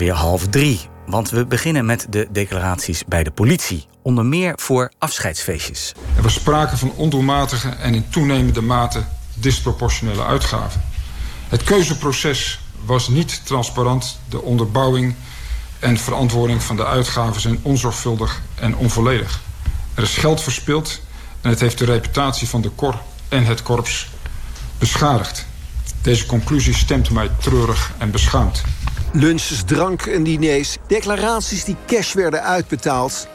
ongeveer half drie. Want we beginnen met de declaraties bij de politie. Onder meer voor afscheidsfeestjes. Er was sprake van ondoelmatige en in toenemende mate disproportionele uitgaven. Het keuzeproces was niet transparant. De onderbouwing en verantwoording van de uitgaven zijn onzorgvuldig en onvolledig. Er is geld verspild en het heeft de reputatie van de KOR en het korps beschadigd. Deze conclusie stemt mij treurig en beschaamd. Lunches, drank en diners, declaraties die cash werden uitbetaald...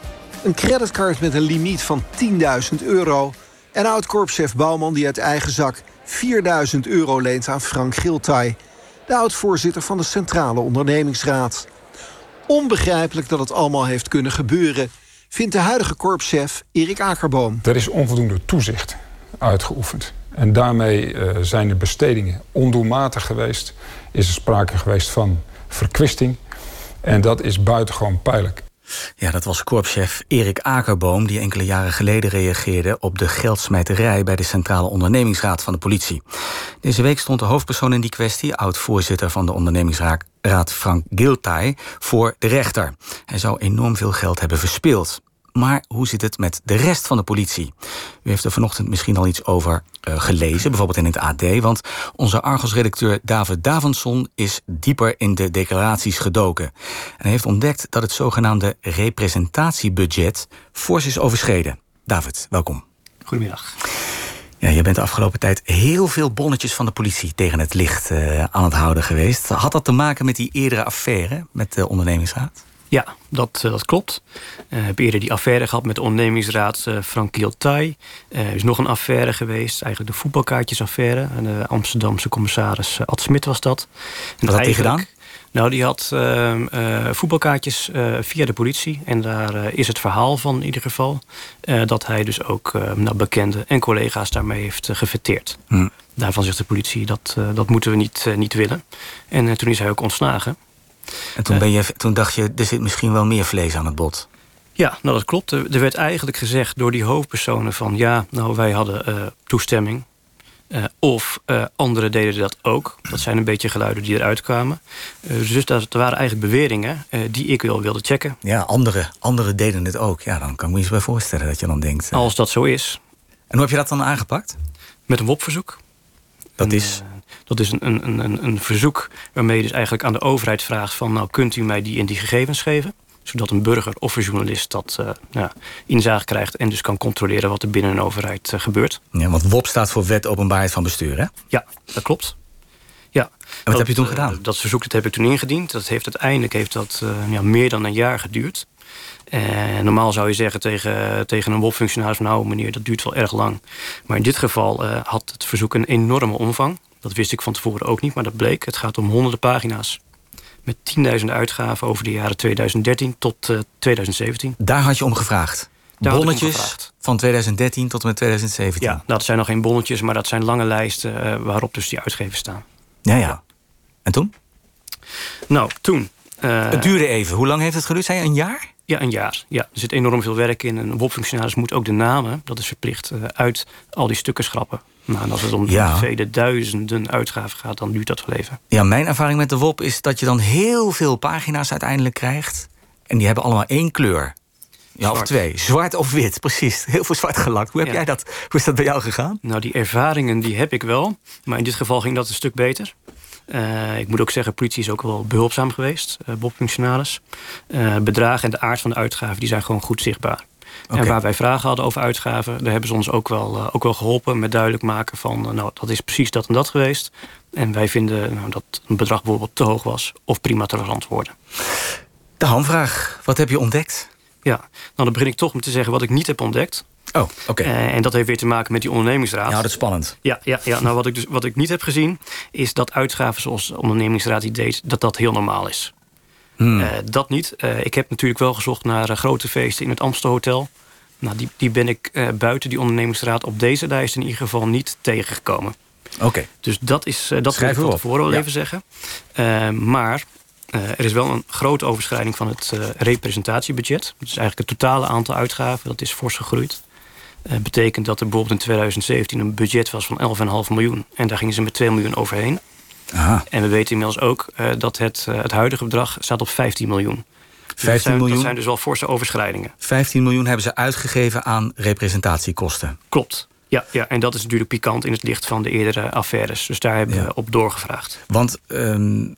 een creditcard met een limiet van 10.000 euro... en oud-korpschef Bouwman die uit eigen zak 4.000 euro leent aan Frank Giltay... de oud-voorzitter van de Centrale Ondernemingsraad. Onbegrijpelijk dat het allemaal heeft kunnen gebeuren... vindt de huidige korpschef Erik Akerboom. Er is onvoldoende toezicht uitgeoefend. En daarmee uh, zijn de bestedingen ondoelmatig geweest. Is er sprake geweest van verkwisting. En dat is buitengewoon pijnlijk. Ja, dat was korpschef Erik Akerboom... die enkele jaren geleden reageerde op de geldsmijterij... bij de Centrale Ondernemingsraad van de politie. Deze week stond de hoofdpersoon in die kwestie... oud-voorzitter van de ondernemingsraad Frank Giltay... voor de rechter. Hij zou enorm veel geld hebben verspeeld. Maar hoe zit het met de rest van de politie? U heeft er vanochtend misschien al iets over uh, gelezen, bijvoorbeeld in het AD. Want onze Argos-redacteur David Davenson is dieper in de declaraties gedoken. En heeft ontdekt dat het zogenaamde representatiebudget fors is overschreden. David, welkom. Goedemiddag. Ja, je bent de afgelopen tijd heel veel bonnetjes van de politie tegen het licht uh, aan het houden geweest. Had dat te maken met die eerdere affaire met de ondernemingsraad? Ja, dat, eh, dat klopt. Uh, heb eerder die affaire gehad met de ondernemingsraad uh, Frank Giltay. Er is nog een affaire geweest, eigenlijk de voetbalkaartjesaffaire. De Amsterdamse commissaris Ad Smit was dat. En Wat had hij gedaan? Nou, die had uh, voetbalkaartjes via de politie. En daar is het verhaal van in ieder geval... dat hij dus ook nou, bekenden en collega's daarmee heeft gefeteerd. Hm. Daarvan zegt de politie, dat, dat moeten we niet, niet willen. En toen is hij ook ontslagen. En toen, ben je, toen dacht je, er zit misschien wel meer vlees aan het bot. Ja, nou dat klopt. Er werd eigenlijk gezegd door die hoofdpersonen van... ja, nou wij hadden uh, toestemming. Uh, of uh, anderen deden dat ook. Dat zijn een beetje geluiden die eruit kwamen. dus dat waren eigenlijk beweringen die ik wel wilde checken. Ja, anderen andere deden het ook. Ja, dan kan ik me eens bij voorstellen dat je dan denkt... Als dat zo is. En hoe heb je dat dan aangepakt? Met een WOP-verzoek. Dat is? Dat is een, een, een, een verzoek waarmee je dus eigenlijk aan de overheid vraagt... van nou kunt u mij die in die gegevens geven? Zodat een burger of een journalist dat uh, ja, inzage krijgt... en dus kan controleren wat er binnen een overheid uh, gebeurt. Ja, want WOP staat voor Wet Openbaarheid van Bestuur, hè? Ja, dat klopt. Ja. En wat dat, heb je toen gedaan? Uh, dat verzoek dat heb ik toen ingediend. Dat heeft uiteindelijk heeft dat, ja, meer dan een jaar geduurd. En normaal zou je zeggen tegen, tegen een WOP-functionaris... nou meneer, dat duurt wel erg lang. Maar in dit geval had het verzoek een enorme omvang. Dat wist ik van tevoren ook niet, maar dat bleek. Het gaat om honderden pagina's. Met 10.000 uitgaven over de jaren 2013 tot uh, 2017. Daar had je om gevraagd? Daar bonnetjes van 2013 tot en met 2017? Ja, nou, dat zijn nog geen bonnetjes, maar dat zijn lange lijsten... Uh, waarop dus die uitgevers staan. Ja, ja. En toen? Nou, toen... Uh, het duurde even. Hoe lang heeft het geduurd? Zei je een jaar? Ja, een jaar. Ja, er zit enorm veel werk in. Een WOP-functionaris moet ook de namen, dat is verplicht, uit al die stukken schrappen. Nou, als het om ja. vele duizenden uitgaven gaat, dan duurt dat wel even. Ja, mijn ervaring met de WOP is dat je dan heel veel pagina's uiteindelijk krijgt. En die hebben allemaal één kleur. Ja, of twee. Zwart of wit, precies. Heel veel zwart gelakt. Hoe heb jij dat? Hoe is dat bij jou gegaan? Nou, die ervaringen die heb ik wel. Maar in dit geval ging dat een stuk beter. Uh, ik moet ook zeggen, politie is ook wel behulpzaam geweest. Uh, Bob-functionaris. Uh, bedragen en de aard van de uitgaven die zijn gewoon goed zichtbaar. Okay. En waar wij vragen hadden over uitgaven, daar hebben ze ons ook wel, uh, ook wel geholpen met duidelijk maken van, uh, nou, dat is precies dat en dat geweest. En wij vinden nou, dat een bedrag bijvoorbeeld te hoog was of prima te verantwoorden. De hamvraag, wat heb je ontdekt? Ja, nou dan begin ik toch om te zeggen wat ik niet heb ontdekt. Oh, oké. Okay. Uh, en dat heeft weer te maken met die ondernemingsraad. Ja, dat is spannend. Ja, ja, ja nou wat ik, dus, wat ik niet heb gezien... is dat uitgaven zoals de ondernemingsraad die deed... dat dat heel normaal is. Hmm. Uh, dat niet. Uh, ik heb natuurlijk wel gezocht naar uh, grote feesten in het Amstelhotel. Nou, die, die ben ik buiten die ondernemingsraad op deze lijst in ieder geval niet tegengekomen. Oké. Okay. Dus dat is dat wil ik van tevoren wel ja. even zeggen. maar er is wel een grote overschrijding van het representatiebudget. Dat is eigenlijk het totale aantal uitgaven. Dat is fors gegroeid. Dat betekent dat er bijvoorbeeld in 2017 een budget was van 11,5 miljoen. En daar gingen ze met 2 miljoen overheen. Aha. En we weten inmiddels ook dat het, het huidige bedrag staat op 15 miljoen. 15 dat zijn, miljoen? Dat zijn dus wel forse overschrijdingen. 15 miljoen hebben ze uitgegeven aan representatiekosten. Klopt. Ja, ja, en dat is natuurlijk pikant in het licht van de eerdere affaires. Dus daar hebben we op doorgevraagd. Want uh,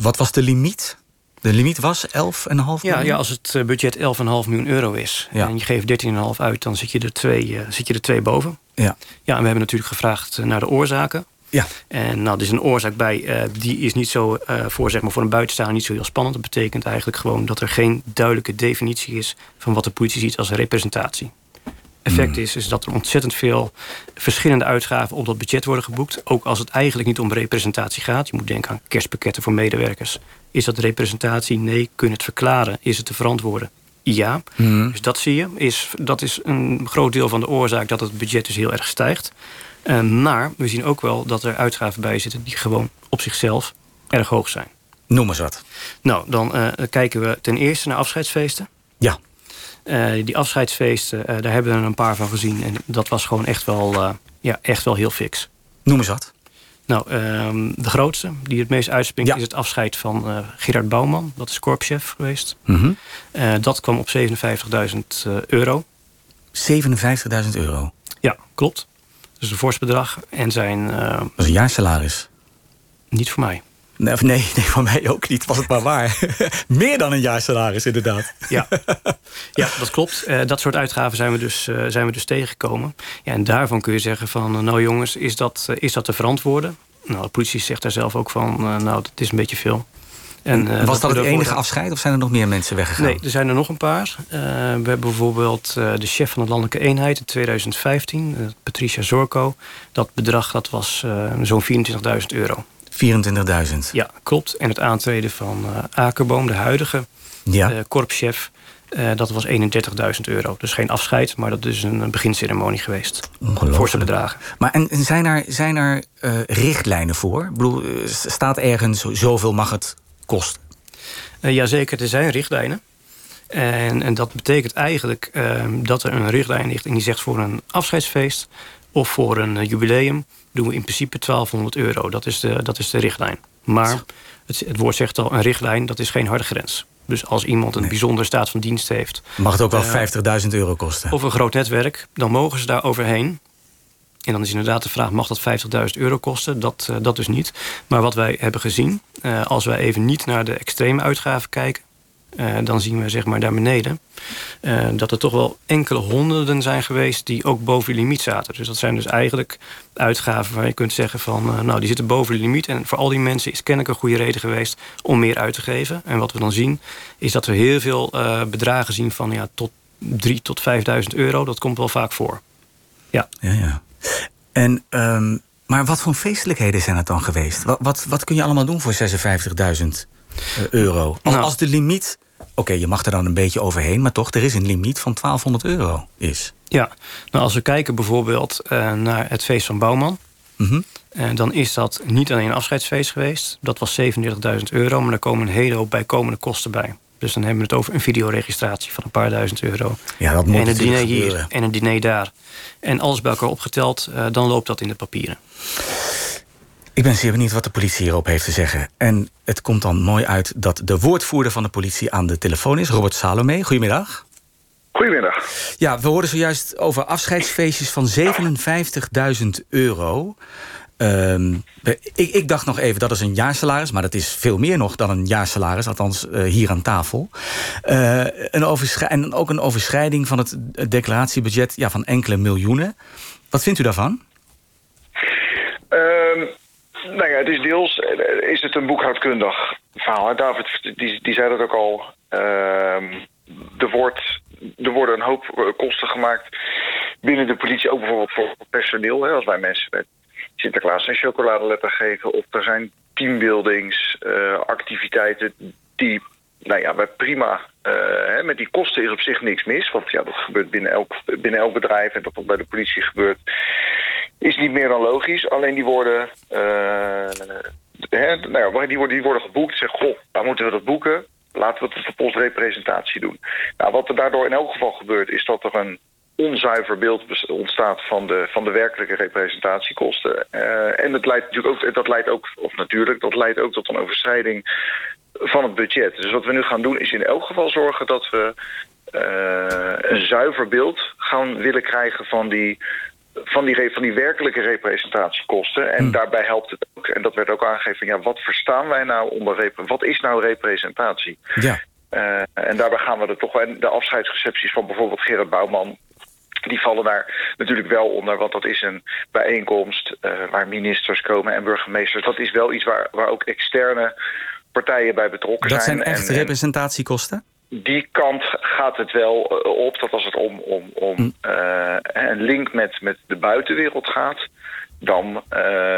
wat was de limiet? De limiet was 11,5 miljoen? Ja, ja, als het eh, budget 11,5 miljoen euro is... en je geeft 13,5 uit, dan zit je, er twee, uh, zit je er twee boven. Ja. ja, en we hebben natuurlijk gevraagd naar de oorzaken. Ja. En nou, er is een oorzaak bij, uh, die is niet zo voor, zeg maar, voor een buitenstaander niet zo heel spannend. Dat betekent eigenlijk gewoon dat er geen duidelijke definitie is... van wat de politie ziet als representatie effect hmm. is, is dat er ontzettend veel verschillende uitgaven op dat budget worden geboekt. Ook als het eigenlijk niet om representatie gaat. Je moet denken aan kerstpakketten voor medewerkers. Is dat representatie? Nee. Kun je het verklaren? Is het te verantwoorden? Ja. Hmm. Dus dat zie je. Is, dat is een groot deel van de oorzaak dat het budget dus heel erg stijgt. Uh, maar we zien ook wel dat er uitgaven bij zitten die gewoon op zichzelf erg hoog zijn. Noem eens wat. Nou, dan uh, kijken we ten eerste naar afscheidsfeesten. Ja. Uh, die afscheidsfeesten, uh, daar hebben we er een paar van gezien. En dat was gewoon echt wel, uh, ja, echt wel heel fix. Noem eens wat. Nou, ehm, de grootste, die het meest uitspringt, is het afscheid van Gerard Bouwman. Dat is korpschef geweest. Mm -hmm. dat kwam op 57.000 euro. 57.000 euro? Ja, klopt. Dus een fors bedrag. En zijn... dat is een jaarsalaris? Niet voor mij. Nee, nee, nee, van mij ook niet. Was het maar waar. Meer dan een jaar salaris, inderdaad. Ja, ja dat klopt. Uh, dat soort uitgaven zijn we dus, uh, zijn we dus tegengekomen. Ja, en daarvan kun je zeggen van... Nou jongens, is dat, is dat te verantwoorden? Nou, de politie zegt daar zelf ook van... nou, dat is een beetje veel. En, was dat, het enige afscheid of zijn er nog meer mensen weggegaan? Nee, er zijn er nog een paar. we hebben bijvoorbeeld de chef van de landelijke eenheid in 2015... Patricia Zorko. Dat bedrag dat was zo'n 24.000 euro. 24.000. Ja, klopt. En het aantreden van Akerboom, de huidige ja. korpschef... Dat was 31.000 euro. Dus geen afscheid, maar dat is een beginceremonie geweest. Voor zijn bedragen. Maar en, en zijn er, zijn er richtlijnen voor? Ik bedoel, staat ergens zoveel mag het kosten? Jazeker, er zijn richtlijnen. En, en dat betekent eigenlijk ehm, dat er een richtlijn ligt... en die zegt voor een afscheidsfeest of voor een jubileum doen we in principe 1200 euro. Dat is de, dat is de richtlijn. Maar het, het woord zegt al, een richtlijn, dat is geen harde grens. Dus als iemand een bijzondere staat van dienst heeft... Mag het ook wel uh, 50.000 euro kosten? Of een groot netwerk, dan mogen ze daar overheen. En dan is inderdaad de vraag, mag dat 50.000 euro kosten? Dat, uh, dat dus niet. Maar wat wij hebben gezien, uh, als wij even niet naar de extreme uitgaven kijken... Uh, dan zien we zeg maar daar beneden dat er toch wel enkele honderden zijn geweest die ook boven de limiet zaten. Dus dat zijn dus eigenlijk uitgaven waar je kunt zeggen van nou die zitten boven de limiet. En voor al die mensen is kennelijk een goede reden geweest om meer uit te geven. En wat we dan zien is dat we heel veel bedragen zien van ja, tot 3 tot 5.000 euro. Dat komt wel vaak voor. Ja, ja. ja. En um, maar wat voor feestelijkheden zijn het dan geweest? Wat, wat, wat kun je allemaal doen voor 56.000 euro? Als, nou, als de limiet Oké, je mag er dan een beetje overheen, maar toch, er is een limiet van 1200 euro. Is. Ja, nou als we kijken bijvoorbeeld uh, naar het feest van Bouwman. Mm -hmm. uh, dan is dat niet alleen een afscheidsfeest geweest. Dat was 37.000 euro, maar er komen een hele hoop bijkomende kosten bij. Dus dan hebben we het over een videoregistratie van een paar duizend euro. Ja, dat moet en een diner hier en een diner daar. En alles bij elkaar opgeteld, uh, dan loopt dat in de papieren. Ik ben zeer benieuwd wat de politie hierop heeft te zeggen. En het komt dan mooi uit dat de woordvoerder van de politie aan de telefoon is, Robert Salome. Goedemiddag. Goedemiddag. Ja, we hoorden zojuist over afscheidsfeestjes van 57.000 euro. Um, ik, ik, dacht nog even, dat is een jaarsalaris... maar dat is veel meer nog dan een jaarsalaris, althans uh, hier aan tafel. Uh, een en ook een overschrijding van het declaratiebudget ja, van enkele miljoenen. Wat vindt u daarvan? Um, nou ja, het is deels eh, is het een boekhoudkundig verhaal. David die, zei dat ook al. Uh, er, wordt, er worden een hoop eh, kosten gemaakt binnen de politie. Ook bijvoorbeeld voor personeel. Hè, als wij mensen Sinterklaas een chocoladeletter geven. Of er zijn teambuildingsactiviteiten uh, die... Nou ja, prima. Uh, hè, met die kosten is op zich niks mis. Want ja, dat gebeurt binnen elk, binnen elk bedrijf. En dat wat bij de politie gebeurt is niet meer dan logisch. Alleen die worden, uh, hè, nou die worden, die worden geboekt. Zeg, goh, waar moeten we dat boeken? Laten we het de postrepresentatie doen. Nou, wat er daardoor in elk geval gebeurt, is dat er een onzuiver beeld ontstaat van de, van de werkelijke representatiekosten. Uh, en dat leidt natuurlijk ook, dat leidt ook, of natuurlijk, dat leidt ook tot een overschrijding van het budget. Dus wat we nu gaan doen is in elk geval zorgen dat we uh, een zuiver beeld gaan willen krijgen van die, van die, van die werkelijke representatiekosten. En hmm. daarbij helpt het ook, en dat werd ook aangegeven, ja, wat verstaan wij nou onder wat is nou representatie? Ja. Uh, en daarbij gaan we er toch wel. De afscheidsrecepties van bijvoorbeeld Gerard Bouwman. Die vallen daar natuurlijk wel onder, want dat is een bijeenkomst uh, waar ministers komen en burgemeesters. Dat is wel iets waar, waar ook externe partijen bij betrokken zijn. Dat zijn echt representatiekosten? die kant gaat het wel op. Dat als het om, om, om hm. uh, een link met, met de buitenwereld gaat... dan uh,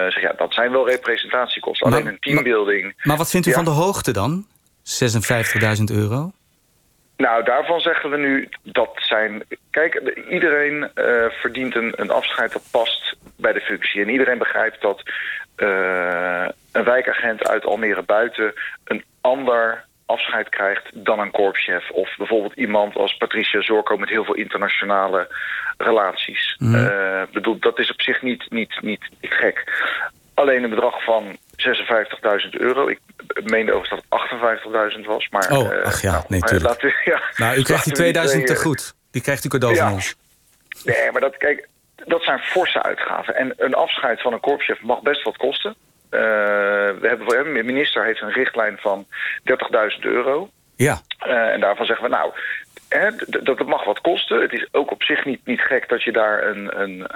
zeg ja, dat zijn wel representatiekosten. Alleen een teambuilding... Maar, maar wat vindt u van de hoogte dan? 56.000 euro? Nou, daarvan zeggen we nu dat zijn... Kijk, iedereen uh, verdient een, een afscheid dat past bij de functie. En iedereen begrijpt dat uh, een wijkagent uit Almere Buiten... een ander afscheid krijgt dan een korpschef. Of bijvoorbeeld iemand als Patricia Zorko met heel veel internationale relaties. Mm. Uh, bedoel, dat is op zich niet, niet, niet gek. Alleen een bedrag van 56.000 euro. Ik meende overigens dat het 58.000 was. Maar, oh, uh, ach ja, nou, nee, natuurlijk. Ja, nou, u krijgt die 2000 te goed. Die krijgt u cadeau ja. van ons. Nee, maar dat, kijk, dat zijn forse uitgaven. En een afscheid van een korpschef mag best wat kosten. Uh, we hebben, de minister heeft een richtlijn van 30.000 euro. Ja. Uh, en daarvan zeggen we, nou, hè, dat, dat mag wat kosten. Het is ook op zich niet, niet gek dat je daar een... een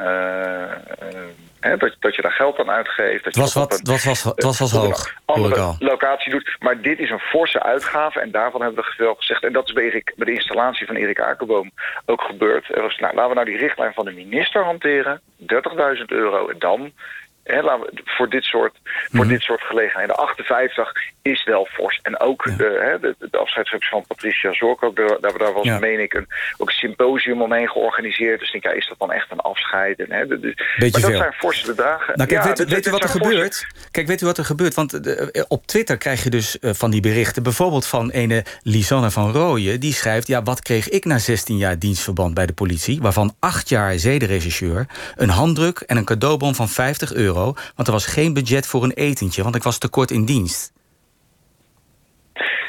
hè, dat, dat je daar geld aan uitgeeft. Dat het was, wat, een, was, was, het was, was hoog. Andere locatie doet. Maar dit is een forse uitgave. En daarvan hebben we wel gezegd. En dat is bij, Erik, bij de installatie van Erik Akerboom ook gebeurd. Er was, nou, laten we nou die richtlijn van de minister hanteren. 30.000 euro. En dan We, voor, dit soort, voor mm. dit soort gelegenheden. 58 is wel fors. En ook ja. de, he, de, van Patricia Zork, ook de, daar, daar was, ja. meen ik, een, ook een symposium omheen georganiseerd. Dus ik denk, ja, is dat dan echt een afscheid? En, he, de, de, maar dat veel. zijn forse bedragen. Nou, kijk, ja, weet, weet u wat er gebeurt? Forse... Kijk, weet u wat er gebeurt? Want de, op Twitter krijg je dus uh, van die berichten. Bijvoorbeeld van ene Lisanne van Rooyen. Die schrijft, ja, wat kreeg ik na 16 jaar dienstverband bij de politie? Waarvan 8 jaar zedenregisseur, een handdruk en een cadeaubon van 50 euro want er was geen budget voor een etentje, want ik was tekort in dienst.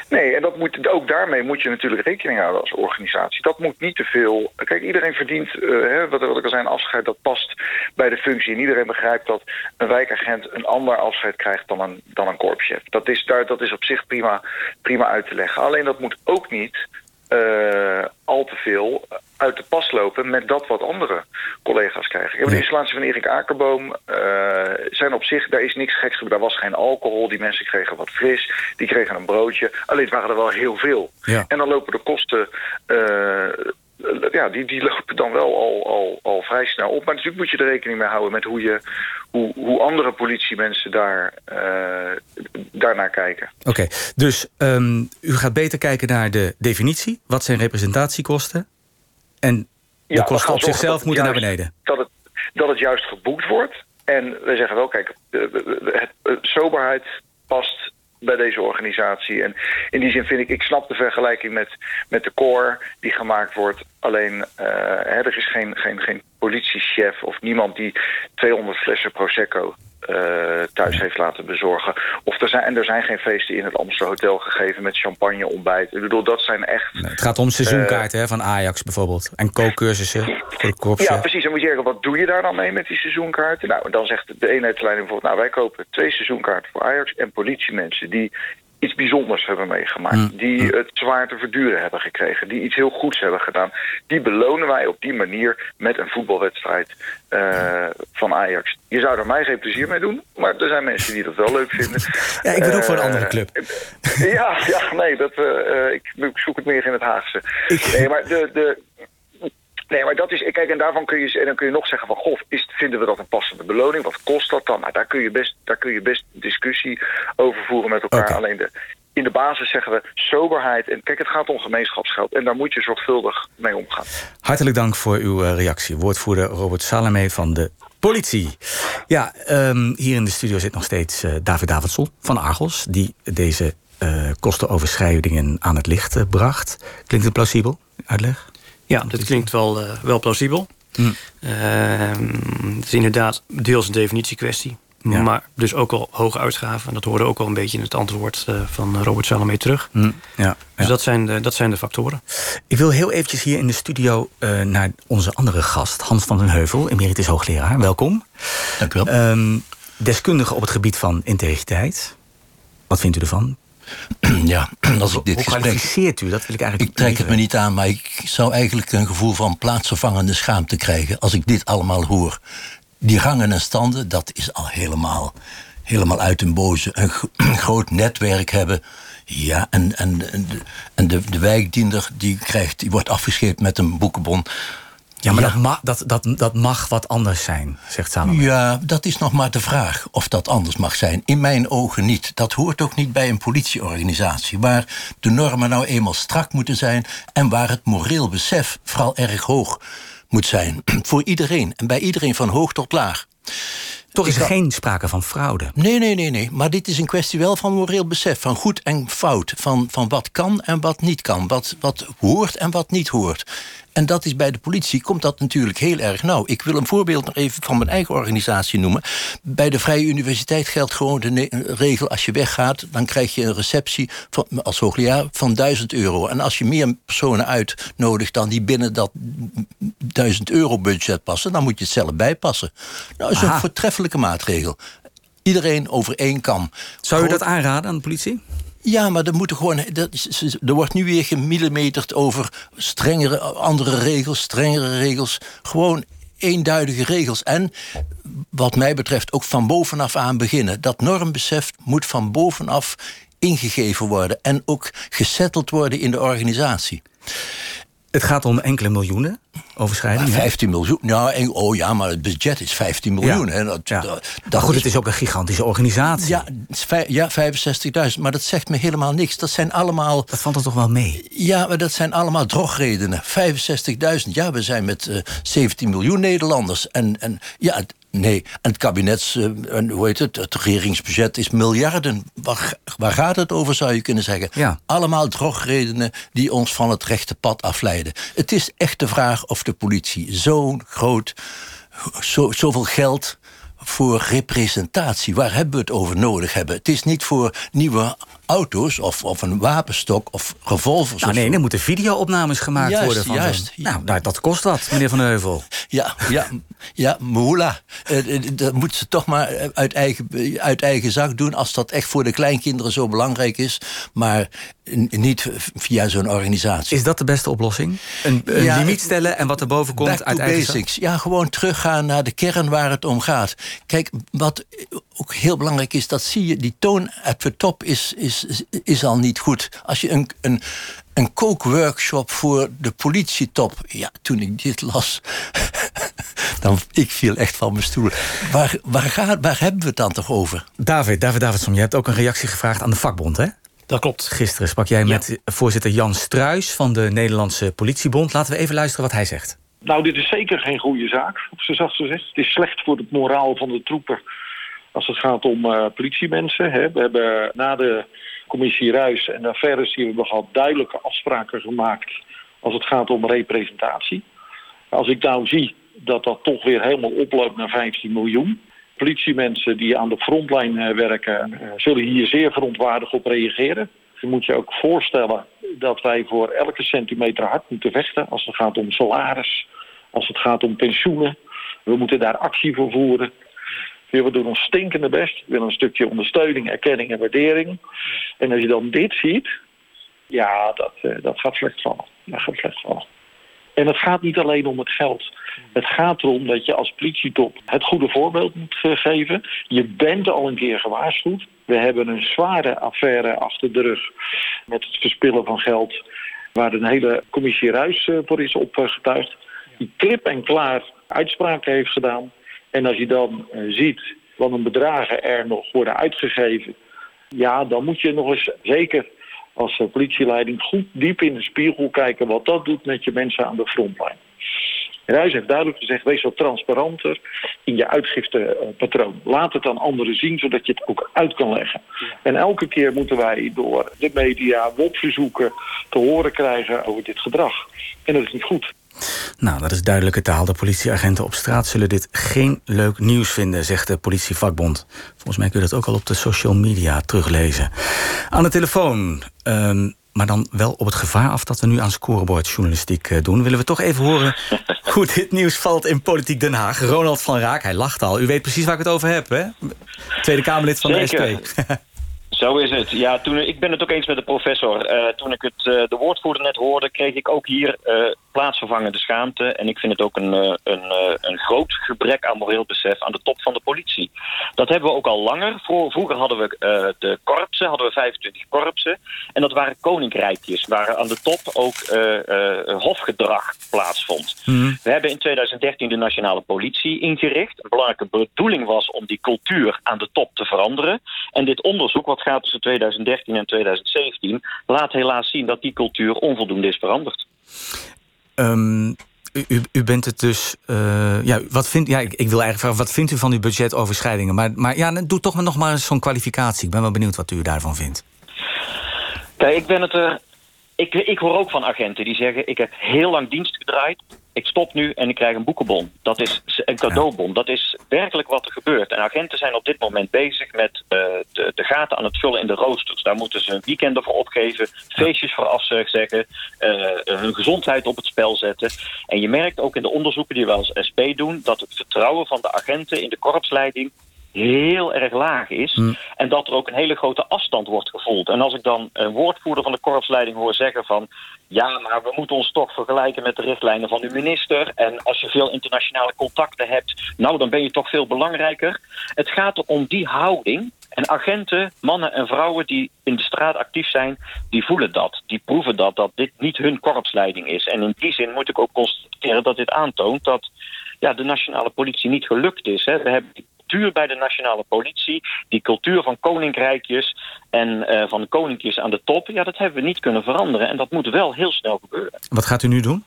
Nee, en dat moet, ook daarmee moet je natuurlijk rekening houden als organisatie. Dat moet niet te veel... Kijk, iedereen verdient, uh, hè, wat, wat ik al zei, een afscheid dat past bij de functie. En iedereen begrijpt dat een wijkagent een ander afscheid krijgt dan een, dan een korpschef. Dat is, daar, dat is op zich prima, prima uit te leggen. Alleen dat moet ook niet uh, al te veel uit de pas lopen met dat wat andere collega's krijgen. Ik heb de installatie van Erik Akerboom. Uh, zijn op zich, daar is niks geks gebeurd. Daar was geen alcohol. Die mensen kregen wat fris. Die kregen een broodje. Alleen het waren er wel heel veel. Ja. En dan lopen de kosten... Uh, ja, die, die lopen dan wel al, al, al vrij snel op. Maar natuurlijk moet je er rekening mee houden met hoe, je, hoe, hoe andere politiemensen daar, uh, daarnaar kijken. Oké, okay, dus um, u gaat beter kijken naar de definitie. Wat zijn representatiekosten? En de ja, kosten op zichzelf moeten juist, naar beneden. Dat het, dat het juist geboekt wordt. En we zeggen wel, kijk, het, het, soberheid past bij deze organisatie. En in die zin vind ik, ik snap de vergelijking met, met de core die gemaakt wordt. Alleen, hè, er is geen, geen, geen politiechef of niemand die 200 flessen Prosecco uh, thuis heeft laten bezorgen. Of er zijn, en er zijn geen feesten in het Amsterdam Hotel gegeven met champagne ontbijt. Ik bedoel, dat zijn echt... Nee, het gaat om seizoenkaarten uh, van Ajax bijvoorbeeld. En kookcursussen voor de korpsen. Ja, precies. En moet je zeggen, wat doe je daar dan mee met die seizoenkaarten? Nou, dan zegt de eenheidsleiding bijvoorbeeld... nou, wij kopen twee seizoenkaarten voor Ajax en politiemensen... die iets bijzonders hebben meegemaakt. Mm. Die het zwaar te verduren hebben gekregen. Die iets heel goeds hebben gedaan. Die belonen wij op die manier met een voetbalwedstrijd uh, van Ajax. Je zou er mij geen plezier mee doen. Maar er zijn mensen die dat wel leuk vinden. ja, ik ben ook voor een andere club. Ja, ja, nee, dat, uh, ik, ik, zoek het meer in het Haagse. Nee, maar de, de, Nee, maar dat is. Kijk, en daarvan kun je, en dan kun je nog zeggen van goh, is, vinden we dat een passende beloning? Wat kost dat dan? Nou, daar kun je best, daar kun je best discussie over voeren met elkaar. Okay. Alleen de, in de basis zeggen we soberheid. En kijk, het gaat om gemeenschapsgeld. En daar moet je zorgvuldig mee omgaan. Hartelijk dank voor uw uh, reactie. Woordvoerder Robert Salame van de politie. Ja, um, hier in de studio zit nog steeds uh, David Davidsson van Argos... die deze uh, kostenoverschrijdingen aan het licht bracht. Klinkt het plausibel, uitleg? Ja, dat klinkt wel, wel plausibel. Hm. het is inderdaad deels een definitiekwestie. Maar dus ook al hoge uitgaven. En dat hoorde ook al een beetje in het antwoord uh, van Robert Salome terug. Mm, ja, dus Dat, zijn de, dat zijn de factoren. Ik wil heel eventjes hier in de studio uh, naar onze andere gast, Hans van den Heuvel, emeritus hoogleraar. Welkom. Dank u wel. Um, deskundige op het gebied van integriteit. Wat vindt u ervan? Ja, als ik dit Hoe kwalificeert u? Dat wil ik eigenlijk Ik trek het me niet aan, maar ik zou eigenlijk een gevoel van plaatsvervangende schaamte krijgen als ik dit allemaal hoor die rangen en standen, dat is al helemaal, helemaal uit een boze. Een, groot netwerk hebben. Ja, en, en, en de, de wijkdiender die, krijgt, die wordt afgescheept met een boekenbon. Ja, maar Dat, mag, dat, dat, dat mag wat anders zijn, zegt Salome. Ja, dat is nog maar de vraag of dat anders mag zijn. In mijn ogen niet. Dat hoort ook niet bij een politieorganisatie... waar de normen nou eenmaal strak moeten zijn... en waar het moreel besef vooral erg hoog moet zijn. Voor iedereen. En bij iedereen van hoog tot laag. Toch is er geen sprake van fraude. Nee, nee, nee, nee. Maar dit is een kwestie wel van moreel besef. Van goed en fout. Van, van wat kan en wat niet kan. Wat, wat hoort en wat niet hoort. En dat is bij de politie, komt dat natuurlijk heel erg nauw. Ik wil een voorbeeld nog even van mijn eigen organisatie noemen. Bij de Vrije Universiteit geldt gewoon de regel... als je weggaat, dan krijg je een receptie van, als hoogleraar van 1000 euro. En als je meer personen uitnodigt dan die binnen dat 1000 euro budget passen... dan moet je het zelf bijpassen. Nou, dat is een voortreffelijke maatregel. Iedereen over één kam. Zou u dat aanraden aan de politie? Ja, maar er, moeten gewoon, er wordt nu weer gemillimeterd over strengere, andere regels, strengere regels. Gewoon eenduidige regels. En wat mij betreft ook van bovenaf aan beginnen. Dat normbesef moet van bovenaf ingegeven worden en ook gesetteld worden in de organisatie. Het gaat om enkele miljoenen overschrijding. 15 miljoen. Nou, oh ja, maar het budget is 15 miljoen. Hè. Dat, ja. dat, goed, het is ook een gigantische organisatie. Ja, ja 65.000. Maar dat zegt me helemaal niks. Dat zijn allemaal. Dat valt er toch wel mee? Ja, maar dat zijn allemaal drogredenen. 65.000. Ja, we zijn met uh, eh, 17 miljoen Nederlanders. En, en ja, Nee, en het kabinets, uh, hoe heet het, het regeringsbudget is miljarden. Waar, waar gaat het over, zou je kunnen zeggen? Ja. Allemaal drogredenen die ons van het rechte pad afleiden. Het is echt de vraag of de politie zo'n groot, zo, zoveel geld voor representatie. Waar hebben we het over nodig hebben? Het is niet voor nieuwe auto's of, of een wapenstok of revolvers. Nou, nee, er moeten videoopnames gemaakt juist, worden. Van juist. Nou, nou, dat kost wat, meneer Van Heuvel. Ja, ja, ja moela. Uh, dat moeten ze toch maar uit eigen, uit eigen zak doen... als dat echt voor de kleinkinderen zo belangrijk is. Maar niet via zo'n organisatie. Is dat de beste oplossing? Een, een limiet stellen en wat er boven komt uit eigen basics. Ja, gewoon teruggaan naar de kern waar het om gaat. Kijk, wat ook heel belangrijk is, dat zie je... die toon at the top is, is, is al niet goed. Als je een, een, een kookworkshop voor de politietop... ja, toen ik dit las... dan, ik viel echt van mijn stoel. Waar, waar, gaat, waar hebben we het dan toch over? David, David Davidson, je hebt ook een reactie gevraagd aan de vakbond, hè? Dat klopt. Gisteren sprak jij met voorzitter Jan Struis van de Nederlandse Politiebond. Laten we even luisteren wat hij zegt. Nou, dit is zeker geen goede zaak, op zijn zachtst gezegd. Het is slecht voor het moraal van de troepen als het gaat om uh, politiemensen. Hè. We hebben na de commissie Ruis en de affaires die we hebben gehad... duidelijke afspraken gemaakt als het gaat om representatie. Als ik nou zie dat dat toch weer helemaal oploopt naar 15 miljoen... Politiemensen die aan de frontlijn eh, werken uh, zullen hier zeer verontwaardigd op reageren. Je moet je ook voorstellen dat wij voor elke centimeter hard moeten vechten als het gaat om salaris, als het gaat om pensioenen. We moeten daar actie voor voeren. We doen ons stinkende best. We willen een stukje ondersteuning, erkenning en waardering. En als je dan dit ziet, ja, dat, uh, dat gaat slecht vallen. Dat gaat slecht vallen. En het gaat niet alleen om het geld. Het gaat erom dat je als politietop het goede voorbeeld moet eh, geven. Je bent al een keer gewaarschuwd. We hebben een zware affaire achter de rug met het verspillen van geld... waar een hele commissie Ruis eh, voor is opgetuigd. Die klip en klaar uitspraken heeft gedaan. En als je dan eh, ziet wat een bedragen er nog worden uitgegeven... ja, dan moet je nog eens zeker als politieleiding goed diep in de spiegel kijken... wat dat doet met je mensen aan de frontlijn. Ruijs heeft duidelijk gezegd, wees wat transparanter in je uitgiftepatroon. Laat het aan anderen zien, zodat je het ook uit kan leggen. En elke keer moeten wij door de media WOP-verzoeken te horen krijgen over dit gedrag. En dat is niet goed. Nou, dat is duidelijke taal. De politieagenten op straat zullen dit geen leuk nieuws vinden, zegt de politievakbond. Volgens mij kun je dat ook al op de social media teruglezen. Aan de telefoon, ehm, maar dan wel op het gevaar af dat we nu aan scorebordjournalistiek uh, doen, willen we toch even horen hoe dit nieuws valt in Politiek Den Haag. Ronald van Raak, hij lacht al. U weet precies waar ik het over heb, hè? Tweede Kamerlid van de SP. Zo is het. Ja, toen, ik ben het ook eens met de professor. Uh, toen ik het, uh, de woordvoerder net hoorde, kreeg ik ook hier uh, plaatsvervangende schaamte. En ik vind het ook een, een, een groot gebrek aan moreel besef aan de top van de politie. Dat hebben we ook al langer. Vroeger hadden we de korpsen, hadden we 25 korpsen. En dat waren koninkrijkjes, waar aan de top ook hofgedrag plaatsvond. Mm. We hebben in 2013 de nationale politie ingericht. Een belangrijke bedoeling was om die cultuur aan de top te veranderen. En dit onderzoek, wat gaat tussen 2013 en 2017, laat helaas zien dat die cultuur onvoldoende is veranderd. Um, u, u, bent het dus. Uh, ja, wat vindt, ja, ik, ik, wil eigenlijk vragen, wat vindt u van die budgetoverschrijdingen? Maar, maar ja, doe toch maar nog maar zo'n kwalificatie. Ik ben wel benieuwd wat u daarvan vindt. Kijk, ik ben het er. Ik, ik hoor ook van agenten die zeggen: Ik heb heel lang dienst gedraaid ik stop nu en ik krijg een boekenbon. Dat is een cadeaubon. Dat is werkelijk wat er gebeurt. En agenten zijn op dit moment bezig met uh, de, de, gaten aan het vullen in de roosters. Daar moeten ze een weekenden voor opgeven, feestjes voor afzeggen, uh, hun gezondheid op het spel zetten. En je merkt ook in de onderzoeken die we als SP doen, dat het vertrouwen van de agenten in de korpsleiding heel erg laag is. Hmm. En dat er ook een hele grote afstand wordt gevoeld. En als ik dan een woordvoerder van de korpsleiding hoor zeggen van... ja, maar we moeten ons toch vergelijken met de richtlijnen van uw minister... en als je veel internationale contacten hebt... nou, dan ben je toch veel belangrijker. Het gaat om die houding. En agenten, mannen en vrouwen die in de straat actief zijn... die voelen dat, die proeven dat, dat dit niet hun korpsleiding is. En in die zin moet ik ook constateren dat dit aantoont... dat ja, de nationale politie niet gelukt is. Hè. We hebben cultuur bij de nationale politie, die cultuur van koninkrijkjes en uh, van koninkjes aan de top, ja, dat hebben we niet kunnen veranderen. En dat moet wel heel snel gebeuren. Wat gaat u nu doen?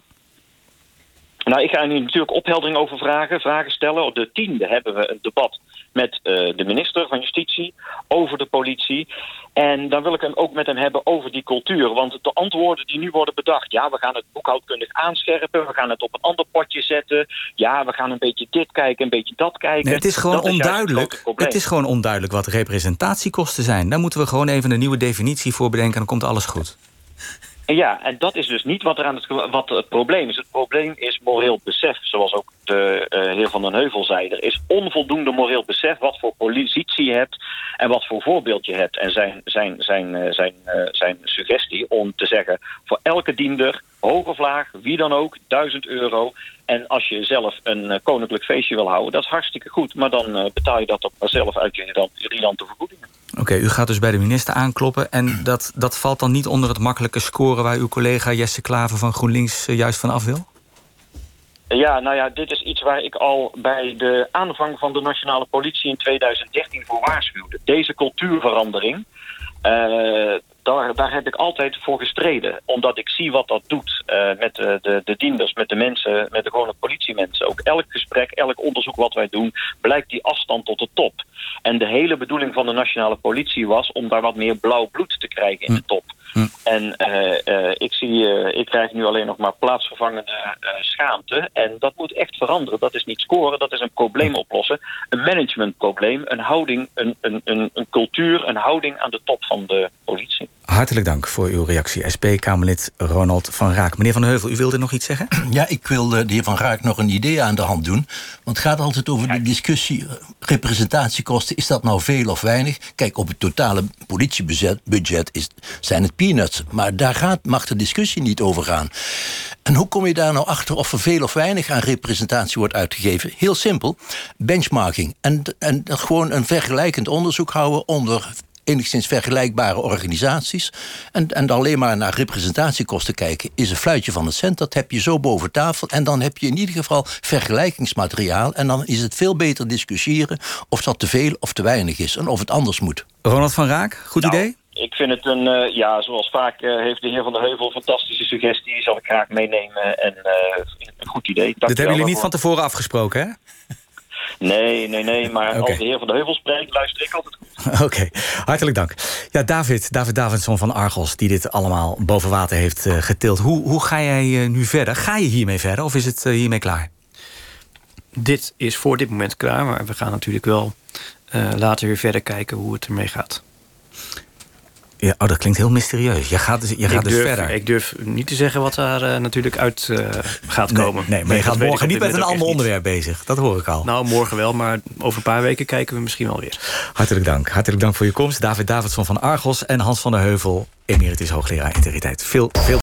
Nou, ik ga nu natuurlijk opheldering over vragen, vragen stellen. Op de tiende hebben we een debat met uh, de minister van Justitie over de politie. En dan wil ik hem ook met hem hebben over die cultuur. Want de antwoorden die nu worden bedacht... ja, we gaan het boekhoudkundig aanscherpen... we gaan het op een ander potje zetten... ja, we gaan een beetje dit kijken, een beetje dat kijken. Nee, het is gewoon onduidelijk. Het is gewoon onduidelijk wat representatiekosten zijn. Daar moeten we gewoon even een nieuwe definitie voor bedenken... en dan komt alles goed. Ja, en dat is dus niet wat, er aan het, wat het probleem is. Het probleem is moreel besef, zoals ook de uh, heer Van den Heuvel zei. Er is onvoldoende moreel besef wat voor positie je hebt en wat voor voorbeeld je hebt. En zijn, zijn, zijn, uh, zijn, uh, zijn suggestie om te zeggen... voor elke diender, hoge vlaag, wie dan ook, 1000 euro... En als je zelf een koninklijk feestje wil houden, dat is hartstikke goed. Maar dan betaal je dat op zelf uit je riante vergoedingen. Oké, u gaat dus bij de minister aankloppen. En dat, dat valt dan niet onder het makkelijke scoren... waar uw collega Jesse Klaver van GroenLinks juist van af wil? Ja, nou ja, dit is iets waar ik al bij de aanvang van de nationale politie in 2013 voor waarschuwde. Deze cultuurverandering, uh, daar, daar heb ik altijd voor gestreden. Omdat ik zie wat dat doet uh, met de, de, de dienders, met de mensen, met de gewone politiemensen. Ook elk gesprek, elk onderzoek wat wij doen, blijkt die afstand tot de top. En de hele bedoeling van de nationale politie was om daar wat meer blauw bloed te krijgen in de top. Hm. En uh, uh, ik, zie, uh, ik krijg nu alleen nog maar plaatsvervangende schaamte. En dat moet echt veranderen. Dat is niet scoren, dat is een probleem oplossen. Een managementprobleem, een houding, een, een, een, een cultuur, een houding aan de top van de politie. Hartelijk dank voor uw reactie. SP-Kamerlid Ronald van Raak. Meneer Van Heuvel, u wilde nog iets zeggen? Ja, ik wil de heer Van Raak nog een idee aan de hand doen. Want het gaat altijd over de discussie... representatiekosten, is dat nou veel of weinig? Kijk, op het totale politiebudget is, zijn het peanuts. Maar daar gaat, mag de discussie niet over gaan. En hoe kom je daar nou achter of er veel of weinig aan representatie wordt uitgegeven? Heel simpel, benchmarking. En, en gewoon een vergelijkend onderzoek houden onder enigszins vergelijkbare organisaties. En, en alleen maar naar representatiekosten kijken is een fluitje van een cent. Dat heb je zo boven tafel. En dan heb je in ieder geval vergelijkingsmateriaal. En dan is het veel beter discussiëren of dat te veel of te weinig is. En of het anders moet. Ronald van Raak, goed nou, idee? ik vind het een, eh, ja, zoals vaak eh, heeft de heer Van der Heuvel een fantastische suggestie. Die zal ik graag meenemen en uh, een goed idee. Dank Dit hebben jullie niet van tevoren afgesproken, hè? Nee, nee, nee. Maar okay. als de heer Van der Heuvel spreekt, luister ik altijd goed. Oké, okay. hartelijk dank. Ja, David, David Davidson van Argos, die dit allemaal boven water heeft uh, getild. Hoe, hoe ga jij nu verder? Ga je hiermee verder of is het hiermee klaar? Dit is voor dit moment klaar, maar we gaan natuurlijk wel later weer verder kijken hoe het ermee gaat. Ja, oh, dat klinkt heel mysterieus. Je gaat dus, je gaat dus durf, verder. Ik durf niet te zeggen wat daar uh, natuurlijk uit uh, gaat komen. Nee, nee maar je gaat morgen niet met een ander onderwerp niet. bezig. Dat hoor ik al. Nou, morgen wel, maar over een paar weken kijken we misschien wel weer. Hartelijk dank. Hartelijk dank voor je komst. David Davidson van Argos en Hans van der Heuvel, emeritus hoogleraar integriteit. Veel, veel